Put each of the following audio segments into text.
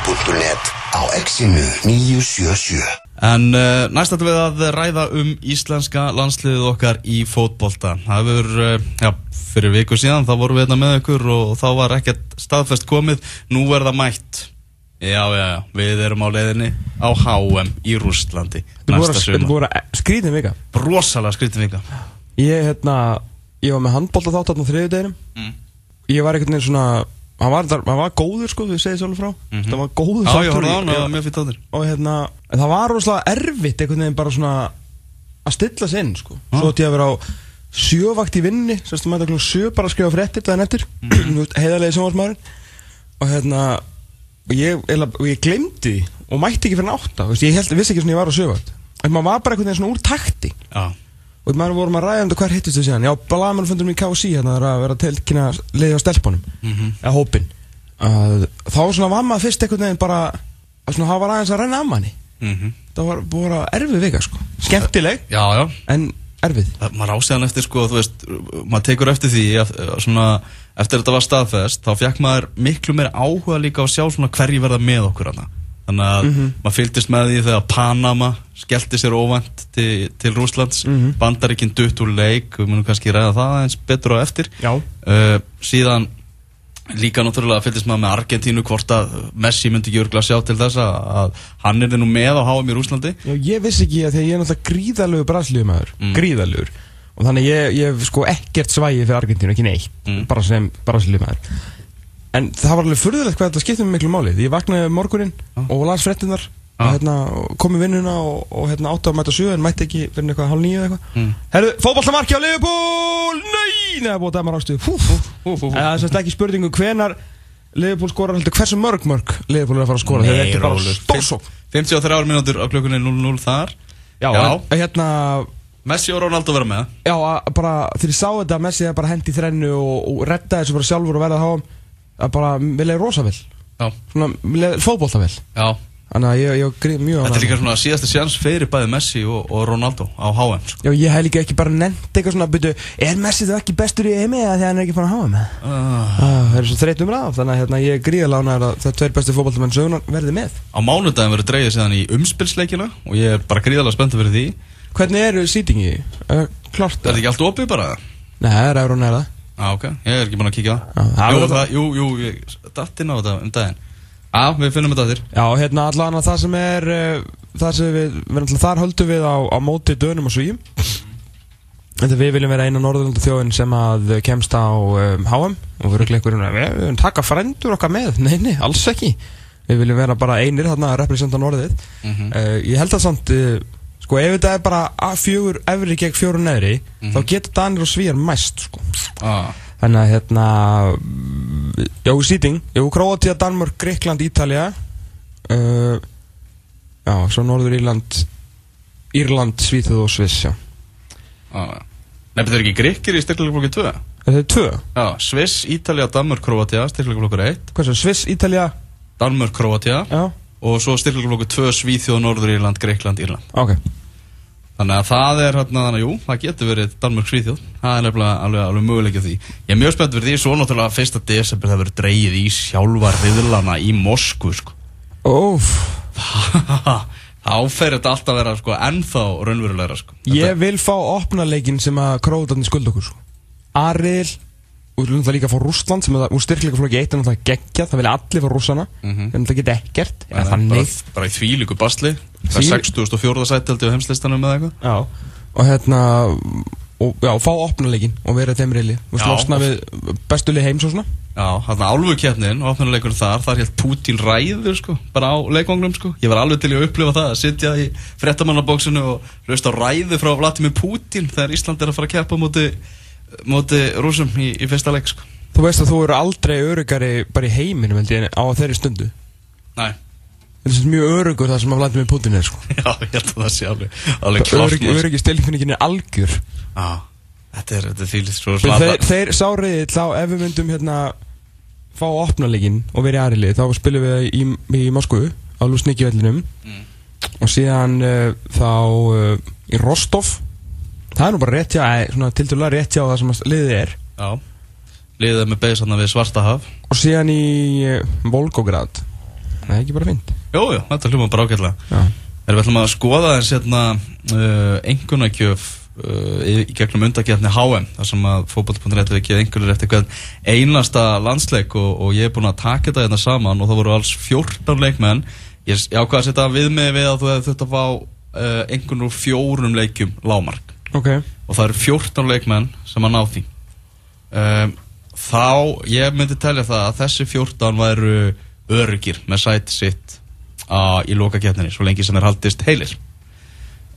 fótbolti.net á exinu 977 En uh, næst ætlum við að ræða um íslenska landsliðið okkar í fótbolta. Það hefur, uh, já, fyrir viku síðan þá vorum við hérna með ykkur og þá var ekkert staðfest komið. Nú er það mætt. Já, já, já, við erum á leiðinni á HM í Rústlandi næsta Þetta sumar. voru skrýðin vika Rosalega skrítin vika. Ég, hérna, ég var með handbólta þátt á þriðudeginum Mm. Ég var einhvern veginn svona Hann var, hann var góður sko, við segið svolítið frá Það var góður. Já, ég horfði á í- hann það var mjög á þér. Og hérna, það var rosalega erfitt einhvern veginn bara svona Að stilla sig inn sko Ah. Svo ætti ég að vera á sjövakt í vinni Sérstu maður klokkan sjö bara að skrifa fréttir daginn eftir Mhm. Heiðarlega sjónvarsmaðurinn Og hérna Og ég, og ég glemdi Og mætti ekki fyrir veist, Ég held, vissi ekki svona ég var á sjövakt En maður var bara einhvern veginn svona úr takti Já, Og maður vorum að ræða um þetta hver hittist þau síðan Já, blagamannfundum í KC hérna það er að vera að tilkynna leiði á stelpunum Mhm. Eða hópin að, Þá svona var maður fyrst einhvern veginn bara að svona hafa aðeins að renna af manni mhm. Það var bara erfið vika sko Skemmtileg, já, já. en erfið Það- maður ásæðan eftir sko, þú veist, maður tekur eftir því að, svona, eftir að þetta var staðfest þá fekk maður miklu meira áhuga líka að sjá svona hverju verða með okkur hana. Þannig að maður fylgdist með því þegar Panama skellti sér óvænt til, til Rúslands mm bandaríkinn dutt úr leik við munum kannski ræða það eins betur á eftir. Uh, síðan líka náttúrulega fylgdist maður með Argentínu hvort að Messi myndi ekki örgulega sjá til þess að, að hann er nú með á HM í Rúslandi Já, ég vissi ekki að því að ég er náttúrulega gríðalugur brasilíumæður Mm. Gríðalugur Og þannig ég, ég hef sko ekkert svægi fyrir Argentínu, ekki neitt. Mm. Bara sem brasilíumæður En það var alveg furðulegt hvað þetta skipti mig miklu máli. Því ég vaknaði um morgunin og las fréttinnar Já. og hérna, kom í vinnuna og, og hérna, átti að mæta sjö en mætti ekki fyrir eitthvað hálf nýju eða eitthvað. Mm. Herru, fótballtamarki á Liverpool! Nei, neða búið að hú, hú. Það er semst ekki spurningu hvenar Liverpool skorar heldur hversu mörg mörg Liverpool er að fara að skora. Þegar þetta er bara stórsók 53 mínútur á klukkunni 0-0 þar. Já, Já. En, hérna Messi og Ronaldo vera með. Já, að bara þegar ég sá þetta Messi að bara hendi í þrennu og, og redda þessu bara sjálfur og verða að háum að bara, við leiði rosa vel. Já, svona, við leiði fótbolta vel já. Þannig að ég, ég grið mjög Þetta er líka svona síðasti sjans fyrir bæði Messi og, og Ronaldo á HM sko. Já, ég hef líka ekki bara nefnt eitthvað svona byrju, er Messi þá ekki bestur í EME að því að hann er ekki fann að háa með uh, Það er svo þreytt umræð þannig að hérna, ég er gríðalega ánægður að það tveir bestu fótboltamenn sögunar verði með. Á mánudagin verður dreigið síðan í umspilsleikina og ég er bara gríðalega spenntið fyrir því. Hvernig eru sýtingi? Uh, klart Er þetta ekki allt opið bara? Nei, það er Euron er Já, ok, ég er ekki búin að kíkja á það. Jú, það, jú, jú, ég datt inn á þetta um daginn. Já, við finnum þetta þér. Já, hérna allan að það sem er uh, það sem við, við náttúrulega þar höldum við á, á móti dönum og svíjum Þetta við viljum vera eina Norðurlanda þjóðin sem að kemst á um, HM og við erum einhverjum að við við viljum taka frendur okkar með, nei, nei, alls ekki. Við viljum vera bara einir þarna að representa Norðið. Mhm. uh, Ég held að samt, uh, sko, ef þetta er bara A4 efri gegn fjóru neðri Mhm. þá getur Danir og Svíjar mæst, sko. Ah, Þannig að hérna Já, sýting. Jú, Króatia, Danmörk, Greikland, Ítalja uh, Já, svo Norður Írland Írland, Svíþjóð og Sviss Já, ah. Nei, betur ekki grikkir í styrkleikaflokki 2 þetta er tvö. Já, Sviss, Ítalja, Danmörk, Kroatia Styrkleikaflokkur 1 Hvað svo, Sviss, Ítalja Danmörk, Kroatia Já, Og svo styrkleikaflokkur 2 Svíþjóð, Norður Írland, Greikland, Írland ok Þannig að það er hérna, þannig að jú, það getur verið Danmörk Svíþjóð, það er nefnilega alveg, alveg möguleikja því. Ég er mjög spennt fyrir því, svo náttúrulega fyrsta desember það verður dreigið í sjálfa riðlana í Moskvu, sko. Óf Þá fer þetta alltaf að vera, sko, ennþá raunverulegra, sko. Ég vil fá opnarleikin sem að Króatarnir skuld okkur sko. Og viljum það líka fá Rússland sem er styrkleikaflokki 1 er náttúrulega geggjað, það vilja allir fá rússana Mhm. en það geta ekkert eða þannig bara, bara í þvílíku basli, það Því- er 60.4. sæti held ég á heimslistanum eða eitthvað. Já Og hérna og, Já, fá opnarleikin og vera reyli Og slósna við bestuli heims og svona Já, þarna álfukeppnin, opnuleikur þar, þar held Putin ræður, sko, bara á leikvangnum, sko. Ég var alveg til að upplifa það, að sitja í frettamannabóksinu og hlusta á ræðu frá Vladimir Putin þegar Ísland er að fara að keppa móti, móti rúsum í, í fyrsta leik, sko. Þú veist að þú eru aldrei örugari bara í heiminum held ég, á þeirri stundu Næ, Það er mjög örugur það sem að Vladimir Putin er sko. já, ég held að það sé alveg, alveg klart. Öryggi stilfinningin er algjör Já, þetta er, þetta er fílið, svo Þeir, slata. þeir sáriði þá ef við myndum hérna fá opnarleikin og verið aðrili þá spilum við í, í Moskvu á Lusniki-vellinum Mm. og síðan uh, þá uh, í Rostov það er nú bara rétt hjá, eh, svona tildulega rétt hjá það sem liðið er. Já, liðið með beðis hann við Svartahaf. og síðan í uh, Volgograd. Það er ekki bara fint Jú, jú, þetta hljóma bara ágætlega. Við ætlum að skoða þess hérna uh, engunakjöf uh, í, í gegnum undakefni HM þar sem að fótboll.net við geða engunir eftir hvern einasta landsleik og, og ég er búin að taka þetta hérna saman og það voru alls 14 leikmenn. Ég, ég ákvað að setja við mig við að þú hefði þurft að fá uh, engun úr fjórum leikjum lámark ok. Og það eru 14 leikmenn sem að ná því. Um, þá ég myndi telja það að þessi 14 væru öryggir með sæti sitt á, í loka getninni svo lengi sem er haldist heilir.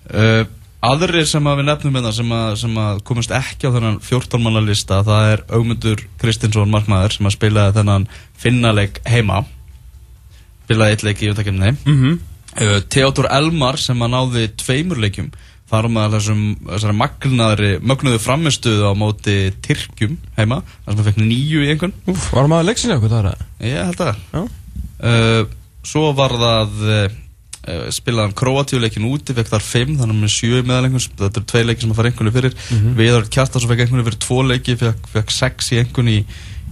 Uh, aðrir sem að við nefnum með það sem að, sem að komast ekki á þennan 14 manna lista það er Augmundur Kristinsson markmaður sem að spilaði þennan finnaleik heima. Spilaði eitt leik í utakefni mm -hmm. uh, Theodor Elmar sem að náði tveimur leikjum þar með þessum þessari mögnuðu framistuðu á móti Tyrkjum heima þar sem hann fekk nýju í einhvern Úf, var maður leiksinni okkur þar að ég held að. Já, uh, svo var það uh, spilaði hann Kroatíuleikin úti fekk þar fimm, þannig með sjö meðalengur þetta eru tvei leiki sem að fara einhvern fyrir. Mm -hmm. Viðar Kjartarsson fekk einhvern fyrir tvo leiki fekk, fekk sex í einhvern í,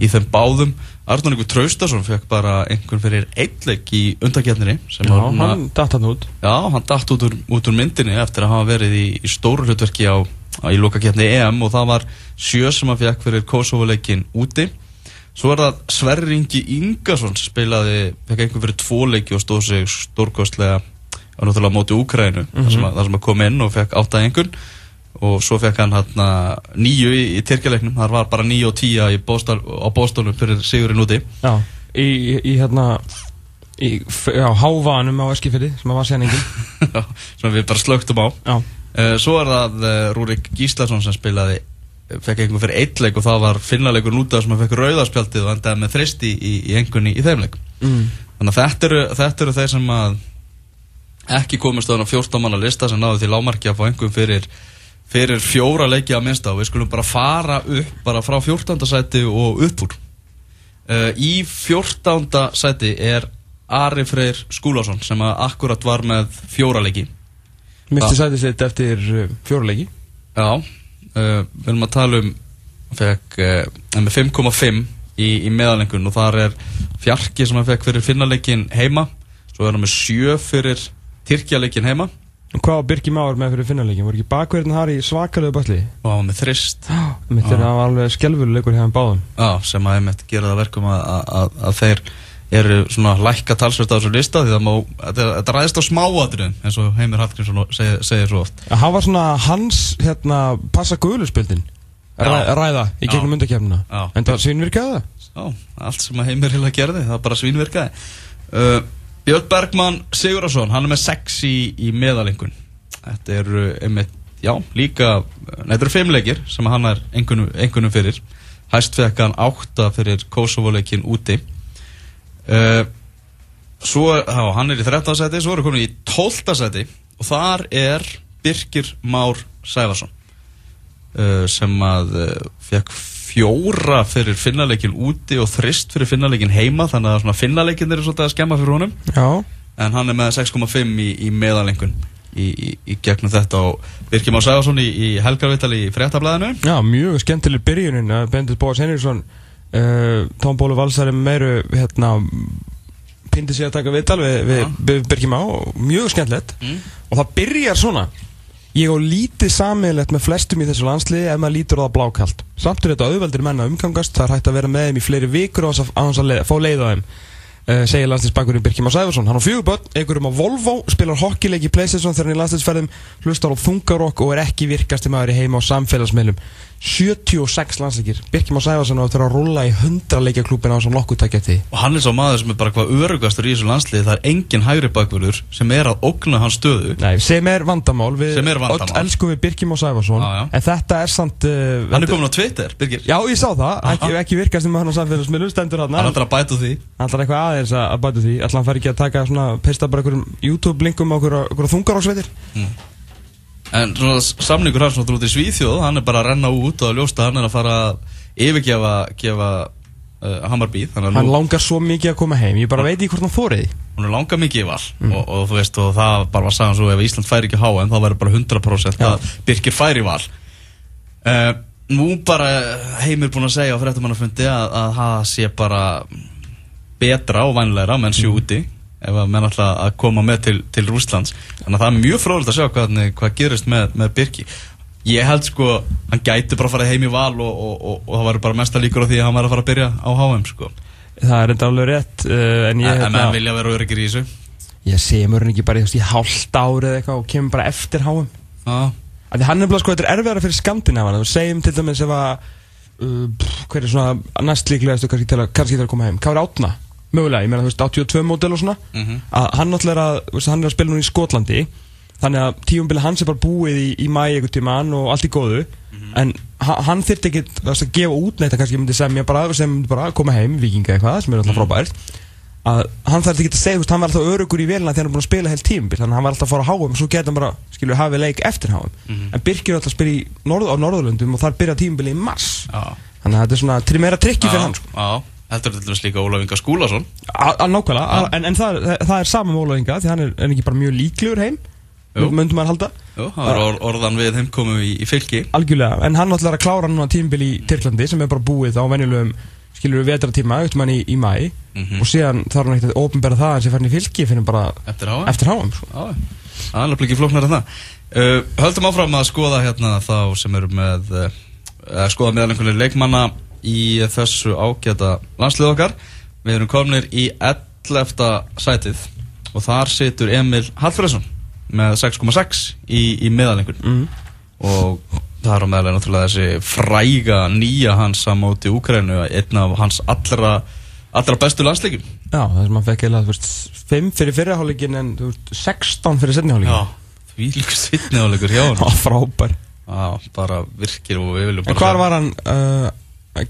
í þeim báðum Arnur Ingur Traustason fekk bara einhvern fyrir eitt leik í undakjarninni sem Já var svona- hann datt hann út. Já, hann datt út úr, út úr myndinni eftir að hafa verið í, í stóru hlutverki á, á í lokakefni EM og það var sjö sem hann fekk fyrir Kosovo-leikin úti. Svo er það Sverri Ingi Ingarsson spilaði, fekk einhver fyrir tvo leiki og stóð sig stórkostlega á náttúrulega móti Úkrænu, þar, sem að- þar sem að kom inn og fekk átta einhvern og svo fekk hann hérna nýju í, í Tyrkjaleiknum, þar var bara nýju og tíja í Bostal, á bóstónum fyrir Sigurinn úti. Já, í, í, hérna í, já, hávanum á Eskifirði sem að var síðan engin sem við bara slögtum á. Já, Uh, svo er það uh, Rúrik Gíslason sem spilaði fekk einhver fyrir eitt leik og það var finnleikur nútað sem hann fekk rauðarspjaldið og endaði með þristi í, í engunni í þeim leik mm. þannig að þetta eru, þetta eru þeir sem að ekki komist á þennan 14 manna lista sem náðu því lámarki að fá einhver fyrir fyrir fjóra leiki að minnsta og við skulum bara fara upp bara frá 14. sæti og upp úr uh, í 14. sæti er Ari Freyr Skúlason sem að akkurat var með fjóra leiki Misti sæti sitt eftir uh, fjóruleiki Já, uh, við erum að tala um fekk uh, með 5,5 í, í meðalengun og þar er fjarki sem hann fekk fyrir finnarleikin heima svo er hann með 7 fyrir Tyrkjaleikin heima Hvað var Birki Már með fyrir finnarleikin? Voru ekki bakverðin har í svakalegu basli? og hann var með þrist. Mitt er að það var alveg skelvuleikur hefðan báðum. Já, sem að einmitt gera það verkum að, að, að, að þeir eru svona lækka talsvert á þessu lista því má, þetta, ræðist á smáatriðum eins og Heimir Hallgrímsson segir, segir svo oft. Já, hann var svona hans, hérna, passa guðluspildin Já. Ræða í gegnum undakefnina. En það svinvirkaði það. Já, allt sem að Heimir heila gerði, það bara svínvirkaði uh, Björn Bergmann Sigurðarsson, hann er með 6 í, í meðalengun Þetta eru einmitt, já, líka þetta eru 5 leikir sem hann er engunum, fyrir Hæst fekk hann 8 fyrir Kosovo-leikin úti uh, Svo, já, hann er í 13. seti Svo er komin í 12. seti Og þar er Birkir Már Sæfarsson uh, sem að uh, fekk fjóra fyrir finnarleikin úti og þrist fyrir finnarleikin heima þannig að svona finnarleikin eru svolítið að skemma fyrir honum. Já. En hann er með 6,5 í, í meðalengun í, í, í gegnum þetta og Birkir Már Sæfarsson í, í helgarvitali í fréttablaðinu. Já, mjög skemmtileg byrjunin að Bendit Bóas Henriksson uh, Tom Bólu Valsari meiru hérna pindi sig að taka viðtal við, við, við Birkjum á mjög skemmtilegt. Mm. og það byrjar svona ég á lítið sammeðilegt með flestum í þessu landsliði ef maður lítur það blákalt. Samt er þetta auðveldir menn að umgangast. Það er hægt að vera með þeim í fleiri vikur og hans að leið, fá leið á þeim. Uh, segir landsliðsbakurinn Birkjum á Sæfarsson hann á fjöguböld, einhverjum á Volvo spilar hockeyleik í Playstation þegar hann er í landsliðsferðum hlustar á þungarokk og er ekki virkasti maður í heima á samfélagsmiðlum 76 landsleikir. Birkjum á Sæfarsson á eftir að rúlla í 100 leikjaklúbin á þessum lokkutækjati og hann er svo maður sem er bara hvað örugastur í þessu landsliði. Það er engin hægri bakvörður sem er að ógna hans stöðu. Nei, sem er vandamál við Sem er vandamál. elskum við Birkjum á Sæfarsson já. en þetta er samt uh, hann er komin á Twitter, Birgir. Já, ég sá það, ekki, ekki virkast um hann á samfélagsmiðlum, stendur hann hann ætlar að bæta því. Hann ætlar eitthvað aðeins að að bæta því. Ætlar hann fær ekki að taka svona, En svona samningur hans náttúrulega út í Svíþjóð, hann er bara að renna út og að ljósta hann er að fara að yfirgefa gefa, uh, þannig að Hann nú, langar svo mikið að koma heim. Ég bara veit ekki hvort hann fórið hún er langað mikið í val og, og þú veist, og það bara var sagan svo ef Ísland færi ekki háa en þá væri bara 100% Já. að Birkir færi í val. Uh, Nú bara heimir búin að segja á fréttamannafundi að, að það sé bara betra og vænlegra menn séu úti ef að menn ætla að koma með til, til Rúslands þannig að það er mjög fróðilegt að sjá hvað, hvað gerist með, með Birki. Ég held sko, hann gæti bara að fara heim í val og, og, og, og það var bara mesta líkur á því að hann var að fara að byrja á HM sko. Það er enda alveg rétt uh, En ég, en hérna, menn vilja vera öryggir í þessu. Ég semur hann ekki bara í, hálft árið eða eitthvað og kemur bara eftir háum Já, Af Því hann er bara sko, þetta er erfiðara fyrir Skandinavana. Þú segjum til dæmis ef að uh, Hver er svona næst líklegastu kannski til að, kannski til að koma heim? Kári Átna, mögulega, ég meina þú veist 82 módel og svona. Mhm. að Hann náttúrulega er að, veist, hann er að spila núna í Skotlandi. Þannig að tíumbili hans er bara búið í, í mæ einhvern tímann og allt í góðu. En ha, hann þyrfti ekki að gefa út neitt að kannski myndi semja bara, sem bara koma heim, vikinga eitthvað sem er alltaf frábært. Að hann þarf ekki að segja, veist, hann var alltaf örugur í vélina þegar hann er búin að spila heilt tímabil. Þannig að hann var alltaf að fara á háum og svo geta hann bara, skilju, hafið leik eftir háum en Birkir er alltaf að spila norð, á Norðurlundum og þar byrja tímabili í mars. Já, þannig að þetta er svona meira trikki fyrir já, hann sko. já heldur þetta líka Ólaf Inga Skúlason. Nákvæmlega, en, en það, það, það er saman mólaðinga því hann er, er ekki bara mjög líklegur heim Jú. myndum maður halda. Jú, það var or orðan við heimkomu í, í fylki. Algjörlega, en hann ætlar að klára núna tímabili í Tyrklandi sem er bara búið á venjulegum skilur við vetratíma, auðvitað hann í, í mæ Mhm. og síðan þarf hann ekkert að ofinbera það en sem færni fylki finnum bara eftir háum sko. Það er alveg ekki flóknar en það. Uh, Höldum áfram að skoða hérna þá sem eru með uh, skoða meðalengunni leikmanna í þessu ágæta landslið okkar Við erum komnir í 11. sætið og þar situr Emil Hallfræðsson með 6,6 í, í meðalengun mm. og það er á meðalega náttúrulega þessi fræga nýja hans á móti Úkrænu einn af hans allra, allra bestu landsleikum Já, það sem hann fekk eða, þú veist, 5 fyrir fyrirháleikin en þú veist, 16 fyrir setniháleikin. því líka svitniðáleikur hjá hann Já, frábær. Já, bara virkir og við viljum En bara hvar var hann uh,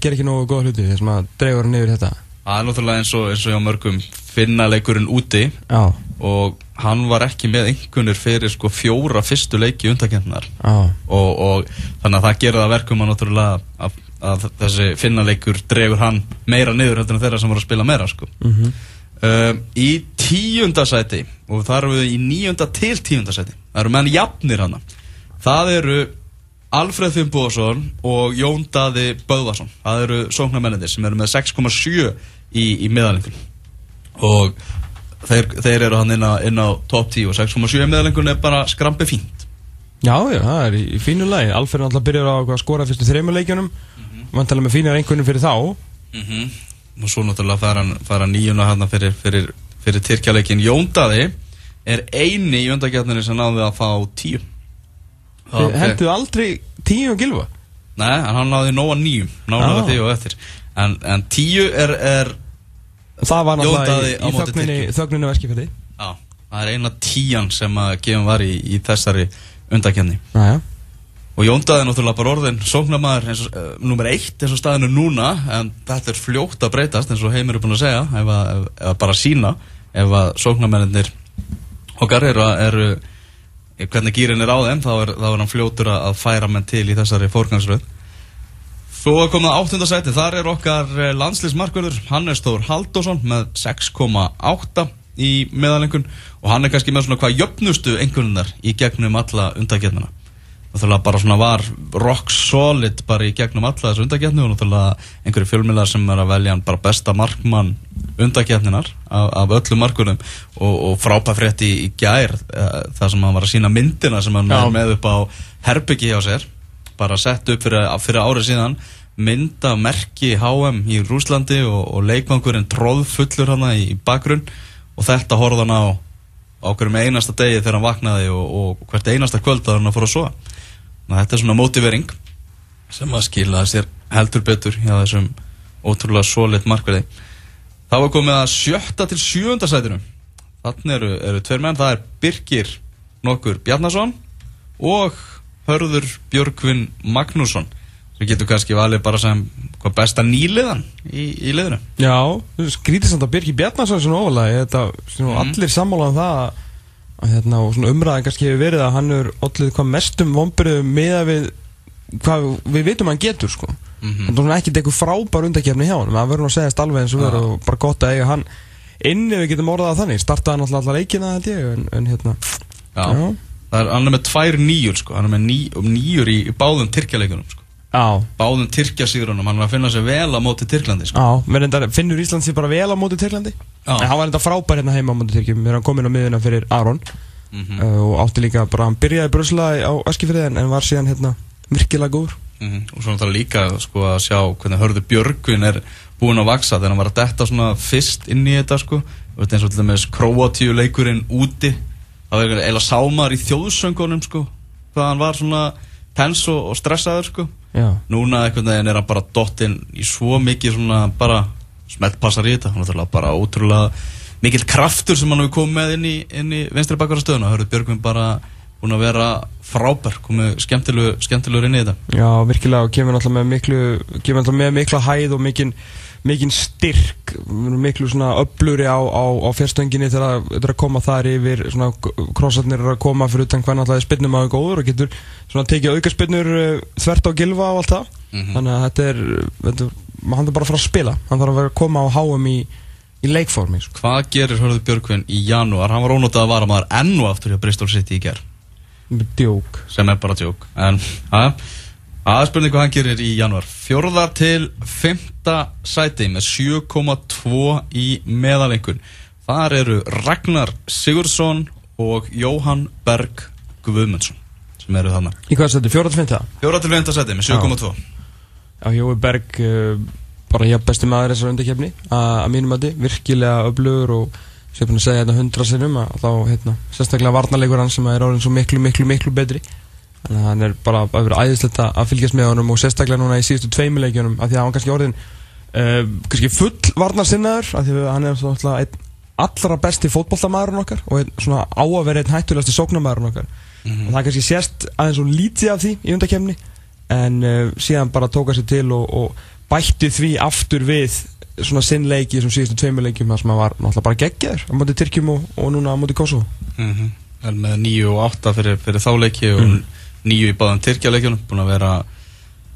gera ekki nógu góða hluti þess að dregur hann yfir þetta? Það er náttúrulega eins og, eins og hjá mörgum finna leikurinn úti. Já, og hann var ekki með einhvernir fyrir sko fjóra fyrstu leiki undakendnar og, og þannig að það gerir það verkum að náttúrulega að, að þessi finna leikur dregur hann meira niður heldur en þeirra sem voru að spila meira sko. mhm, Uh, í tíunda sæti og það eru við í níunda til tíunda sæti. Það eru menn jafnir hana. Það eru Alfred Fimboðsson og Jón Daði Böðvarsson það eru sóknarmennir sem eru með 6,7 í, í meðalengun og þeir, þeir eru hann inn á, inn á top 10 og 6,7 í meðalengun er bara skrampi fínt já, já, það er í, fínu lagi. Alfred náttúrulega byrjar á að skora fyrstu þreymur leikjunum, mm. -hmm. vantalega með fínar einhvernum fyrir þá. og svo náttúrulega fara fara nýjuna hann fyrir, fyrir, fyrir Tyrkjaleikin Jón Daði er eini í undakjarnir sem náði að fá 10 Þið okay. Henduðu aldrei tíu og gilfa? Nei, en hann náði nóga nýjum Náði Ah. því og eftir En, en tíu er, er Það var náttúrulega í, í þögninni veskifili. Já, það er eina tíjan sem að gefum var í, í þessari undakjarni Næja. Og Jón Daði er náttúrulega bara orðin og, uh, nummer eitt eins og staðinu núna En þetta er fljótt að breytast eins og Heimir er búin að segja Ef að, ef, ef að bara sína Ef að sóknarmennir okkar eru, eru Hvernig gýrin er á þeim Þá er, þá er hann fljótur að færa menn til í þessari fórgangsröð Svo er komið áttunda sæti, þar er okkar eh, landslýsmarkverður Hannes Þór Haldásson með 6,8 í meðalengun og hann er kannski með svona hvað jöfnustu einhverjunar í gegnum alla undakefnina Náttúrulega bara svona var rock solid bara í gegnum alla þessu undakefni og náttúrulega einhverju fjölmiðlar sem er að velja hann bara besta markmann undakefninar af, af öllum markunum og, og frábæð í, í gær uh, þar sem hann var að sína myndina sem hann Já. er með upp á herbyggi hjá sér bara sett upp fyrir, fyrir árið síðan mynda merki HM í Rúslandi og, og leikvangurinn tróðfullur hana í bakgrunn og þetta horfði hann á á hverjum einasta degi þegar hann vaknaði og, og hvert einasta kvöld að hann að fóra að sofa Að þetta er svona motivering sem að skila sér heldur betur hjá þessum ótrúlega solid markverði. Þá er komið að sjötta til sjöunda sætinu. Þannig eru, eru tveir menn, það er Birgir nokkur Bjarnason og Hörður Björgvin Magnússon. Sem getur kannski valið bara sem hvað besta nýliðan í, í liðinu. Já, skrítið samt að Birgir Bjarnason er svona ofalega, allir sammála um það að, að hérna, og svona umræðan kannski hefur verið að hann er allir hvað mestum vombriðum með við hvað við vitum að hann getur sko Mhm. en það er ekkert eitthvað frábær undakefni hjá hann það verður nú að segjast alveg eins og Já. verður og bara gott að eiga hann inni við getum orðað þannig, startaði hann alltaf leikina held ég, en, en hérna Já. Það er, hann er með tvær nýjur sko, hann er með ný, nýjur í, í báðum tyrkjaleikunum sko. Já, báðum Tyrkjasýrunum, hann var að finna sér vel á móti Tyrklandi sko. já, mér reyndar finnur Ísland sér bara vel á móti Tyrklandi Já. En hann var reyndar frábær hérna heima á móti Tyrkjum er hann komin á miðuna fyrir Aron Mhm. uh, Og átti líka bara, hann byrjaði brusla á Eskifriði en, var síðan hérna virkilega góður Mhm. og svo náttúrulega líka sko, að sjá hvernig hörðu Björgvin er búinn að vaksa þegar hann var að detta svona fyrst inn í þetta sko. og þetta eins og til dæmis Kroatíu leikurinn úti það var eiginlega sámar í þjóðsöngunum sko, hvað hann var svona tens og, og stressaður sko. Já, núna einhvern veginn er hann bara dottinn í svo mikið svona bara smeltpassar í þetta. Hann er náttúrulega bara ótrúlega mikill kraftur sem hann hefur komið með inn í, inn í vinstri bakkara stöðuna, hörðu Björgvin bara búinn að vera frábær komið skemmtilegu, skemmtilegur inn í þetta. Já, virkilega og kemur náttúrulega með miklu kemur náttúrulega með mikla hæð og mikinn mikinn styrk miklu svona öbluri á, á, á fjörstönginu þegar það er að koma þar yfir svona krossarnir er að koma fyrir utan hvernig alltaf er spinnum aðeins góður og getur svona tekið auka spinnur uh, þvert á gilfa og allt það Mhm. þannig að þetta er, þetta, er- hann er bara að fara að spila hann þarf að vera að koma á háum í, í leikformi sko. Hvað gerir Hörður Björgvin í janúar? Hann var ónótað að vara maður enn og aftur hjá Bristol City í ger djók sem er bara tjók en að, aðspurning hvað hann gerir í janúar. Fjórða til fymta sæti með 7,2 í meðalengun þar eru Ragnar Sigurðsson og Jóhann Berg Guðmundsson sem eru þarna. Í hvað þetta, fjóra til fynda? fjóra til fymta sæti með 7,2 Já, Jói Berg uh, bara hjá besti maður þessar undakefni að mínum að þið, virkilega öflugur og sem ég er búin að segja þetta hundra sinnum að þá, hérna, sérstaklega varnarleikur hann sem er orðin svo miklu, miklu, miklu betri þannig að hann er bara að vera æðislegt að fylgjast með honum og sérstaklega núna í síðustu tveimuleikjunum af því að hann kannski orðin uh, kannski full varnarsinnaður af því að hann er svona einn allra besti fótboltamæðurinn okkar og einn svona á að vera einn hættulegasti sóknarmæðurinn okkar. Og það kannski sést aðeins og lítið af því í undakefni en uh, síðan bara tóka sér til og, og bætti því aftur við svona sinnleiki þessum síðustu tveimuleikjum þar sem hann var náttúrulega bara geggjaður á móti Tyrkjum og, og núna á móti Kosovo. Mm -hmm. Með 9 og 8 fyrir, fyrir þá leiki og. 9 í báðum Tyrkjaleikjunum búin að vera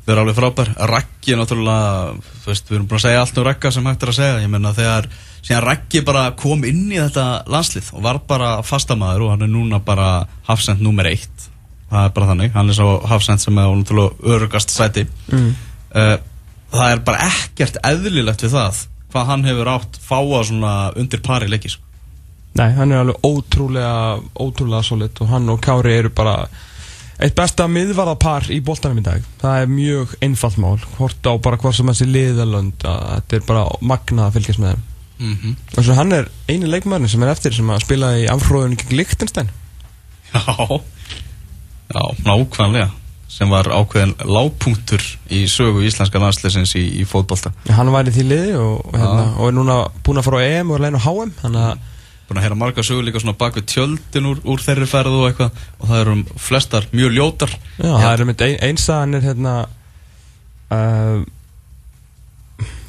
vera alveg frábær Raggi er náttúrulega þú veist, við erum búin að segja allt um Ragga sem hægt er að segja ég menna þegar síðan Raggi bara kom inn í þetta landslið og var bara fastamæður og hann er núna bara hafsend nummer 1 það er bara þannig, hann er svo hafsend sem er náttúrulega örugast sæti mm. uh, það er bara ekkert eðlilegt við það hvað hann hefur átt fáa svona undir pari leiki sko. Nei, hann er alveg ótrúlega ótrúlega solid og hann og Kári eru bara eitt besta miðvarðapar í boltanum í dag. Það er mjög einfalt mál. Hvort á bara hvort sem þessi liðalönd að þetta er bara magnað að fylgjast með þeim. Mm -hmm. og svo hann er eini leikmæðurinn sem er eftir sem að spila í afhróðunni gegn Lichtenstein Já, já, nákvæmlega. Sem var ákveðin lágpunktur í sögu íslenska landsleisins í, í fótbolta. Hann var í því liði og, og, hérna, og er núna búinn að fara á EM og er legin á HM þannig að búin að heyra marga sögur líka svona bak við tjöldin úr, úr þeirri ferðu og eitthvað og það eru flestar mjög ljótar. Já, það er einmitt ein, einsagan er hérna uh,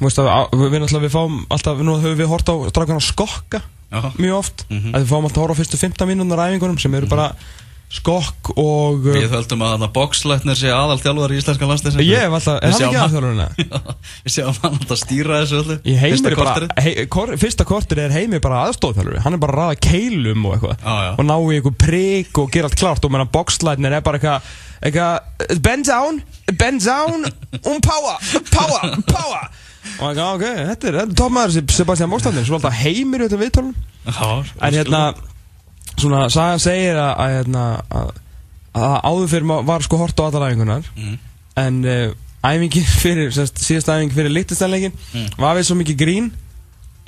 veist að á- við, við náttúrulega við fáum alltaf, nú höfum við hort á strákan á skokka Já, mjög oft Mhm. að við fáum alltaf að horfa á fyrstu 15 mínúnar æfingunum sem eru bara skokk og uh, við höldum að þarna boxlætnir sé aðal þjálfar í íslenska landsleisins ég hef alltaf, er sjáum ekki hann- aðþjálfurina? Já, Við séum hann alltaf stýra þessu öllu. Í heimir er bara, hei, kor, fyrsta kortir er heimir bara aðstóðþjálfur hann er bara að raða keilum og eitthvað. Já. og ná í einhver prik og gera allt klart og meðan boxlætnir er bara eitthvað eitthvað, bend down, bend down um power, power, power. Og eitthvað, ok, þetta er, þetta er toppmaður Sebastian Bókstandin, svo alltaf heimir þetta viðtólum Já, svona, sagan segir að, að, hérna, að, áður fyrir var sko hort á allar æfingunar Mhm. en uh, æfingin fyrir, sérst, síðast æfing fyrir littistænleikin Mm. var við svo mikið grín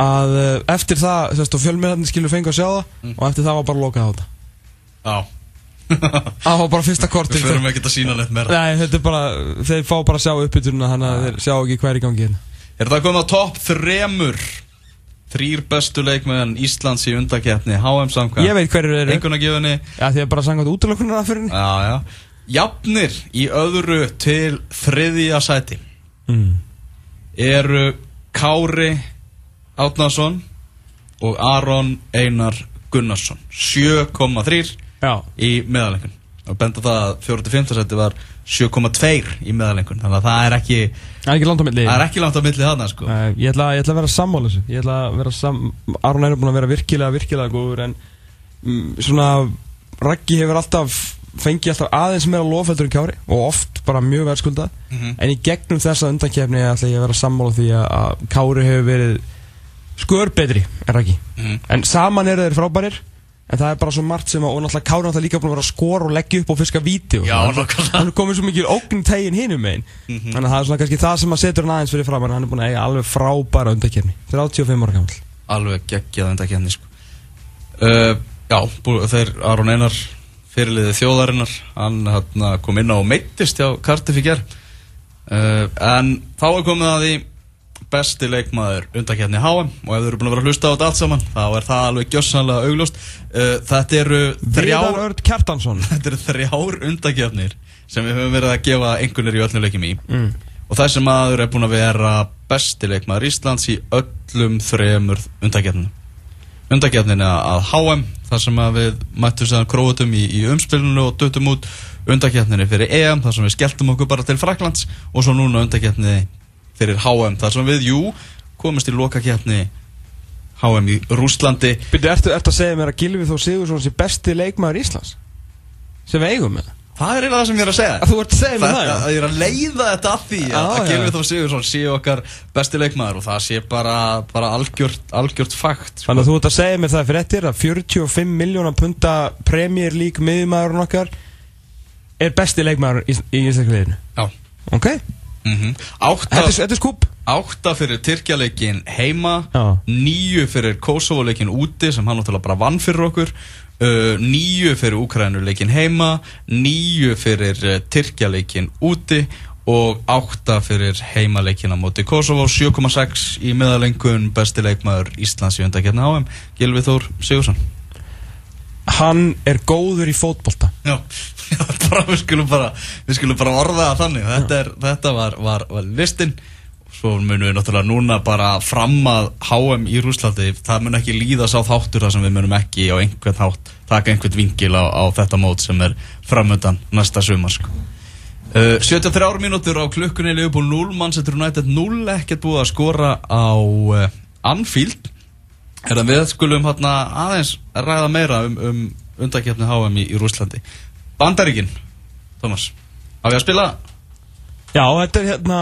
að uh, eftir það, sérst, og fjölmiðarnir skilur fengu að sjá það Mm. og eftir það var bara lokað á þetta. Já. Það var bara fyrsta Við kortir förum ekkert að sína neitt meira. Nei, þetta er bara, þeir fá bara að sjá uppbytuna þannig að þeir sjá ekki hver í gangi hérna. Er það komið á topp þremur Þrýr bestu leikmenn Íslands í undakeppni HM samkvæm Ég veit hverju þeir eru, Engunagjöfunni ja, því að bara sangat útlökunar að fyrir henni Já, já. Jafnir í öðru til þriðja sæti. Mm. eru Kári Átnason og Aron Einar Gunnarsson. 7,3 Já, í meðalengun og benda það að 4.5. seti var 7,2 í meðalengun þannig að það er ekki, það er ekki langt á milli. það er ekki langt á milli þarna sko. Nei, ég ætla, ég ætla að vera sammála þessu. Ég ætla að vera sam... Aron er búin að vera virkilega, virkilega góður En mm, svona Raggi hefur alltaf Fengið alltaf aðeins meira lofældur en Kjári Og oft bara mjög verðskulda en í gegnum þessa undankefni ætla ég að vera sammála því að, Kári hefur verið skör betri er það ekki Mhm. en saman eru þeir frábærir en það er bara svo margt sem að, og náttúrulega Kári náttúrulega líka búin að vera að skora og leggja upp og fiska víti og Já, nákvæmlega. hann er komið svo mikið ógn tegin hinum megin. Þannig að það er svona kannski það sem að setur hann aðeins fyrir fram hann er búin að eiga alveg frábæra undankefni 35 ára gammal alveg geggjað undakefni sko. uh, Já, bú, þeir Aron Einar fyrirliði þjóðarinnar hann hérna, kom inn á meittist hjá Cardiff í ger uh, en þá er komið að því besti leikmaður undakefni HM og ef þau eru búin að vera að hlusta á þetta allt saman þá er það alveg gjössanlega augljóst. Uh, þetta eru þrjár þetta eru þrjár undakefnir sem við höfum verið að gefa einhvernir í öllum leikjum í. Mm. og þessi maður er búin að vera besti leikmaður Íslands í öllum þremur undakefninu undakefninu að HM þar sem við mættum séðan króutum í, í umspilinu og döttum út. Undakefninu fyrir EM þar sem við skelltum okkur bara til Fraklands og svo núna undakefni fyrir HM þar sem við, jú, komist í lokakefni HM í Rússlandi Byrju, ertu, ertu að segja mér að Gilvi Þór Sigursson sé besti leikmaður Íslands? Sem við eigum með? Það er eiginlega það sem ég er að segja Að þú ert að segja mér það, já? Að ég er að leiða þetta að því að, Já, að já. Gylfi Þór Sigursson sé okkar besti leikmaður og það sé bara, bara algjört, algjört fakt sko. Þannig að þú ert að segja mér það fyrir eftir að 45 miljónar punta Premier League miðumæðurinn okkar er besti leikmaður í, í Íslandsku liðinu. Já Ok? Mm átta, Þetta er, skúp. átta fyrir Tyrkjaleikin heima Já. Níu fyrir Kosovo-leikin úti sem hann náttúrulega bara vann fyrir okkur uh, Níu fyrir Úkrænuleikin heima Níu fyrir uh, Tyrkjaleikin úti og átta fyrir heimaleikin á móti Kosovo 7,6 í meðalengun besti leikmaður Íslands í undakefni HM Gilvi Þór Sigursson Hann er góður í fótbolta. Já bara, við, skulum bara, við skulum bara orða það þannig. Þetta, er, þetta var, var, var listin Svo munum við náttúrulega núna bara fram að HM í Rúslandi Það mun ekki líða sá þáttur þar sem við munum ekki á einhvern hátt Taka einhvern vingil á, á þetta mót sem er framöndan næsta sumar sko. uh, 73 mínútur á klukkunni Leopold 0, Manchester United 0 Ekkert búið að skora á uh, Anfield. Er það við skulum aðeins ræða meira um, um undakefni HM í, í Rúslandi Bandaríkin, Thomas Hafið að spila? Já, þetta er hérna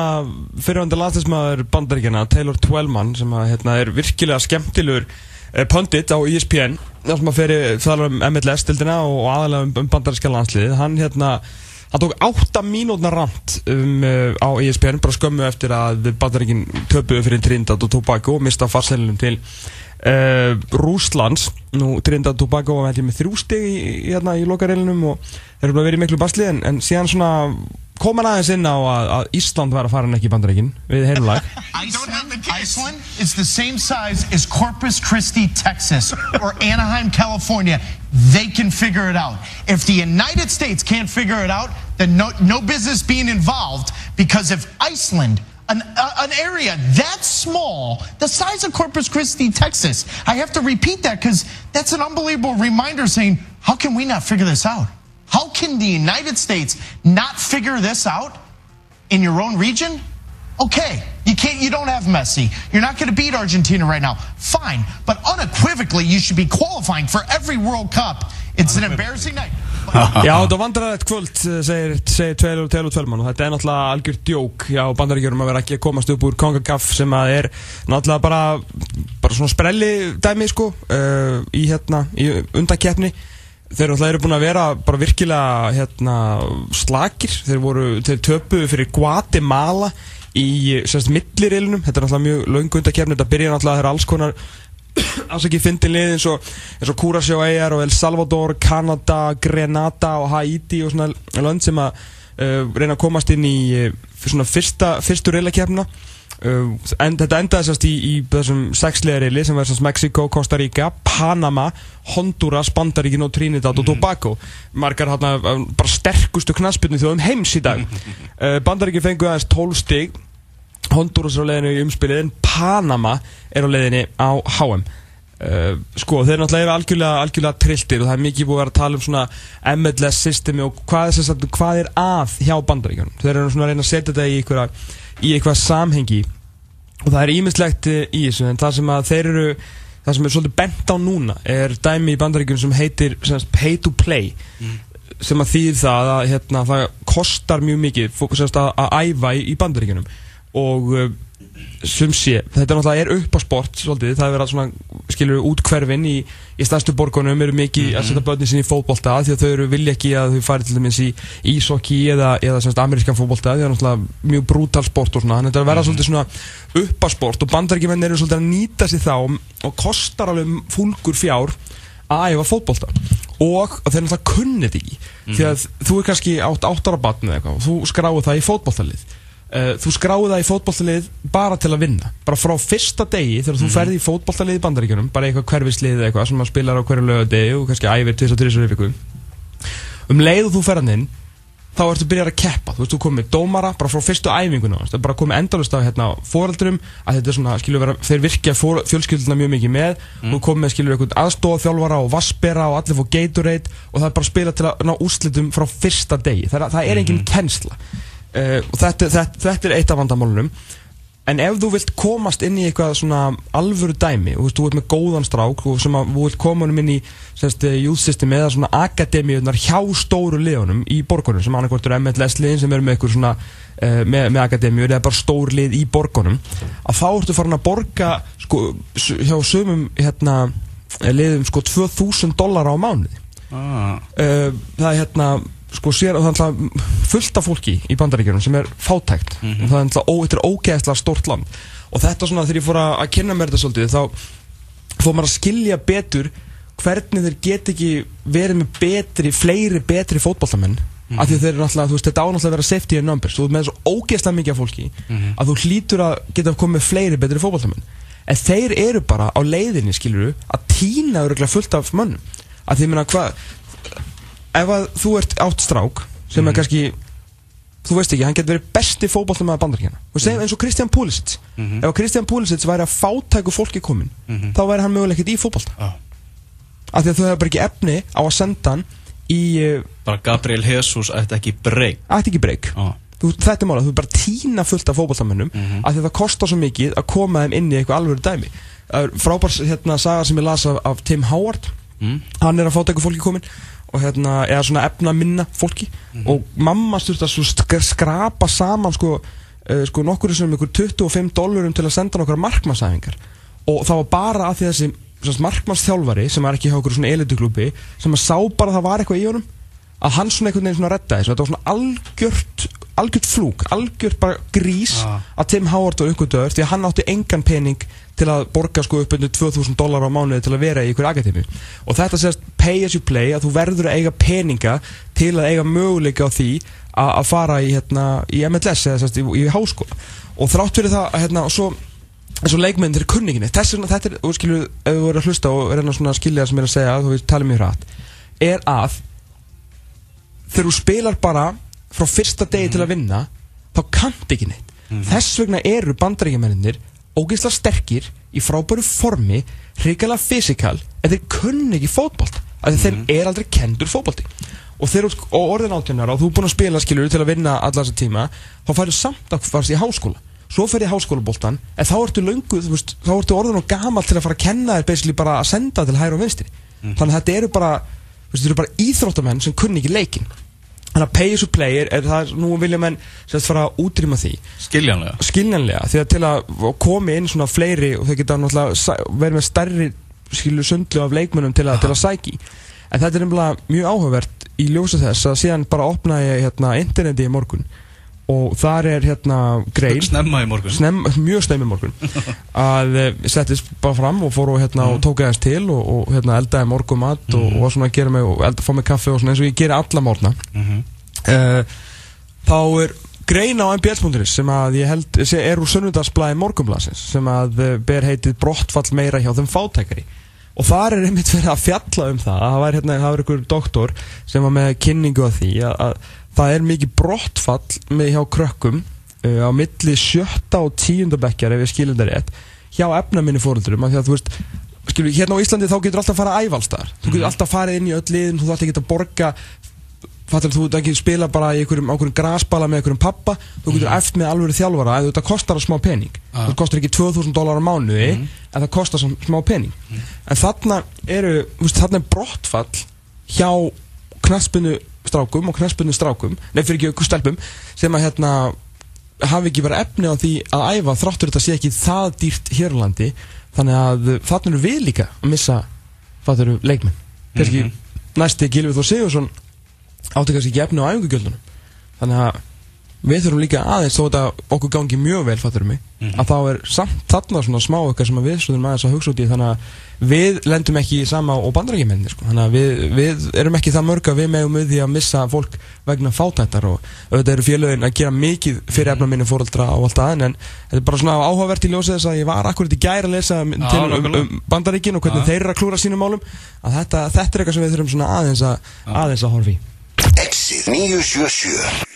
fyrirvændi landslæsmaður bandaríkjana, Taylor Twellman, sem að, hérna, er virkilega skemmtilegur eh, pundit á ESPN, þar sem að fyrir þalar um MLS-dildina og aðalega um, um bandaríska landsliðið. Hann, hérna, hann tók átta mínútna rand um, uh, á ESPN, bara skömmu eftir að bandaríkin töpuðu fyrir Trinidad og Tobago og mista farselunum til uh, Rúslands. Nú, Trinidad Tobago var með þrjú stig í, í, hérna, í lokareilinum og þeir eru í miklu basli en, en síðan svona kom hann aðeins inn á að, að Ísland var að fara en ekki í bandaríkin við heimlag Iceland, Iceland is the same size as Corpus Christi, Texas, or Anaheim, California. They can figure it out. If the United States can't figure it out, then no, no business being involved because if Iceland, an, uh, an area that small, the size of Corpus Christi, Texas, I have to repeat that because that's an unbelievable reminder saying, how can we not figure this out? How can the United States not figure this out? in your own region? Okay, you can't. You don't have Messi. You're not going to beat Argentina right now. Fine, but unequivocally, you should be qualifying for every World Cup. It's an embarrassing night. Já, þetta var vandræðið kvöld segir, segir Taylor, Taylor Twellman og þetta er náttúrulega algjört djók já, bandaríkjörum að vera ekki að komast upp úr CONCACAF sem að er náttúrulega bara bara svona sprelli dæmi sko uh, í hérna, í undakeppni þeir náttúrulega eru búin að vera bara virkilega hérna slakir. Þeir voru, þeir töpuðu fyrir Guatemala í semst millirilunum, þetta er náttúrulega mjög löngu undakeppni, þetta byrja náttúrulega þegar alls konar afsakið fyndin lið eins og, og Curaçao Eyjar og El Salvador, Canada, Grenada og Haiti og svona lönd sem að uh, reyna að komast inn í uh, svona fyrsta, fyrstu reylakefna uh, en þetta endaði sérst í, í þessum sexlega reyli sem var sérst Mexico, Costa Rica, Panama Honduras, Bandaríkin og Trinidad og Tobago. Margar hérna bara sterkustu knaspinu þjóðum heims í dag. Uh, Bandaríkin fengu aðeins 12 stig Honduras er á leiðinu í umspilið en Panama er á leiðinu á HM uh, sko þeir náttúrulega eru algjörlega, algjörlega trilltir og það er mikið búið að vera að tala um svona MLS systemi og hvað er, hvað er að hjá bandaríkjunum? Þeir eru svona að reyna að setja þetta í einhverja í eitthvað samhengi og það er ímislegt eh, í þessu en það sem að þeir eru það sem er svolítið bent á núna er dæmi í bandaríkjunum sem heitir sem pay to play sem að þýð það að hérna, það kostar mjög mikið fó- sem sagt, að, að æfa í, bandaríkjunum og sem sé, þetta náttúrulega er upp á sport svolítið, það er verið að svona skilur útkverfin í, í stærstu borgunum eru mikið að setja börnin sinni í fótbolta því að þau eru vilja ekki að þau fari til dæmis í ísokki eða, eða semst amerískan fótbolta því að það er náttúrulega mjög brútal sport og svona, þannig að þetta er að vera svolítið svona upp á sport og bandaríkjumenn eru svolítið að nýta sér þá og kostar alveg fúlgur fjár að æfa fótbolta. Og þeir náttúrulega kunni því. Að þú er þú uh, þú skráir það í fótboltalið bara til að vinna. Bara frá fyrsta degi þegar þú ferði í fótboltalið í bandaríkjunum bara eitthvað hverfislið eitthvað sem maður spilar á hverju lögadegi og kannski æfir 23 viku. Um leið og þú ferðan inn þá ertu byrjar að keppa, þú veist, þú komið dómara bara frá fyrstu æfinguna, er bara komið endalust af hérna, fóreldurum, að þetta er svona skilur vera, þeir virkja fjölskylduna mjög mikið með. Og þú komið skilur eitthvað aðstofþjálfara og vassbera og allir fór Gatorade og það er bara að spila til að ná úrslitum frá fyrsta degi, það er, það er engin kennsla uh, og þetta, þetta, þetta er eitt af vandamálunum En ef þú vilt komast inn í eitthvað svona alvöru dæmi og þú ert með góðan strák og sem að þú vilt koma honum inn í semst, youth system eða svona akademíunar hjá stóru liðunum í borgunum sem annarkvort eru MLS liðin sem eru með eitthvað svona uh, með, með akademíur eða bara stór lið í borgunum að þá ertu farin að borga sko, hjá sumum hérna, liðum sko 2000 dólar á mánuði ah. uh, það er hérna sko sér og það er fullt af fólki í bandaríkjunum sem er fátækt. Og það er er ógeðslega stórt land. Og þetta svona þegar ég fór að, að kynna mér þetta svolítið þá fór maður að skilja betur hvernig þeir get ekki verið með betri, fleiri betri fótballtamenn af því að þeir eru náttúrulega, þú veist, þetta ánáttúrulega að vera safety in numbers, þú ert með svo ógeðslega mikið af fólki að þú hlýtur að geta komið fleiri betri fótballtamenn en þeir eru bara á leiðinni, skilur að tína öruglega fullt af mönnum. Að því meina hvað ef að þú ert átt strák sem er kannski þú veist ekki, hann getur verið besti fótballtum með bandaríkjana og segjum eins og Kristján Pulisic. Ef að Kristján Pulisic væri að fátæku fólki komin þá væri hann mögulega ekkert í fótballta Ah. af því að þú hefur bara ekki efni á að senda hann í uh, Bara Gabriel Jesus ætti ekki breyk ætti ekki breyk ah. þetta er mála, þú er bara að tína fullt af fótballtamennum af því að það kostar svo mikið að koma þeim inn í eitthvað alvöru dæmi. Það er frábær hérna, saga sem ég las af, af Tim Howard. Hann er að fátæku fólki komin og hérna, eða svona efna minna fólki. Og mamma styrst að skrapa saman sko, uh, sko nokkur sem ykkur 25 dólarum til að senda nokkra markmannsæfingar. Og það var bara að því að þessi markmannsþjálfari sem er ekki hjá okkur svona elituklubi sem að sá bara að það var eitthvað í honum að hann svona einhvern veginn svona reddaði þessu. Þetta var svona algjört algjört flúk, algjört bara grís Ah. að Tim Howard var einhvern döður því að hann átti engan pening til að borga sko upp undir 2000 dólar á mánuði til að vera í ykkur akademi og þetta sést pay as you play að þú verður að eiga peninga til að eiga möguleika á því að fara í, hérna, í MLS eða sérst, í, í háskóla. Og þrátt fyrir það að hérna, og svo eins og leikmenn þeir kunninginni. Þess vegna þetta er, og skilur, ef þú verður að hlusta og reyna svona skilja sem ég er að segja þú veist, tala mjög hratt er að þegar þú spilar bara frá fyrsta degi til að vinna þá kannt ekki neitt. Þess vegna eru bandaríkjamennir ógeðslega sterkir í frábæru formi hrikalega fysikal en þeir kunni ekki fótbolt af því þeir er aldrei kendur fótbolti. Og og orðin átjónar og þú er búin að spila skilur til að vinna alla þessa tíma þá færðu samt að fara í háskóla. Svo fer ég háskólaboltan en þá ertu löngu, þú veist, þá ertu orðin og gamal til að fara að kenna þér basically bara að senda til hægri og vinstri. Þannig að þetta eru bara, veist, þetta eru bara íþróttamenn sem kunni ekki leikin þannig að pay as you play er, það, nú vilja menn sérst fara að útrýma því. Skiljanlega. Skiljanlega því að til að komi inn svona fleiri og þau geta náttúrulega verið með stærri skilu sundlu af leikmönnum til til að sæki en þetta er nefnilega mjög áhugavert í ljósa þess að síðan bara opnaði ég hérna interneti í morgun og þar er hérna grein Snemma í morgun. Snem, mjög snemmi morgun. Að eh, settist bara fram og fór og hérna og tók aðeins til og, og hérna eldaði morgumat og, og var svona gera mig og elda, fá mig kaffi og svona eins og ég geri alla morgna. Uh, þá er grein á mbl.is sem að ég held sé, er úr sunnudagsblæði morgunblasins sem að uh, ber heitið brottfall meira hjá þeim fátækari. Og þar er einmitt verið að fjalla um það það var hérna, það var einhver doktor sem var með kynningu á því að, að það er mikið brottfall með hjá krökkum uh, á milli sjötta og tíundabekkjar ef ég skilur það rétt hjá efnaminni fóröldurum af því að þú veist skilur, hérna á Íslandi þá getur alltaf að fara að ævalstar þú getur alltaf að fara inn í öll liðin þú þarf ekki að borga fattur þú ekki spila bara í einhverjum, einhverjum grasbala með einhverjum pappa þú getur eftir með alveg þjálfara. En þetta kostar smá pening. Það kostar ekki 2000 dólar á mánuði en það kostar smá pening. En þarna eru veist, þarna er brottfall hjá knaspinu strákum og knæspunni strákum nei fyrir ekki stelpum sem að hérna hafi ekki verið efni á því að æfa þráttur þetta sé ekki það dýrt hér á landi. Þannig að þannig eru við líka að missa eru leikmenn. Kannski næsti Gilvið Þór Sigursson átti kannski efni á æfingugjöldunum þannig að við þurfum líka aðeins þó þetta okkur gangi mjög vel fattur mig að þá er samt þarna svona smá okkar sem að við þurfum aðeins að hugsa út í þannig að við lendum ekki í sama og bandarækjumenni sko. þannig að við, við erum ekki það mörg að við megum við því að missa fólk vegna fátættar og auðvitað eru félögin að gera mikið fyrir efna minni fóreldra og allt aðeins en þetta er bara svona áhugavert í ljósið þess að ég var akkurat í gæri að lesa um, til um, um bandaríkin og hvernig þeir eru að klúra sínum málum að þetta, þetta er eitthvað sem við þurfum aðeins að, aðeins að horfa í Exið 977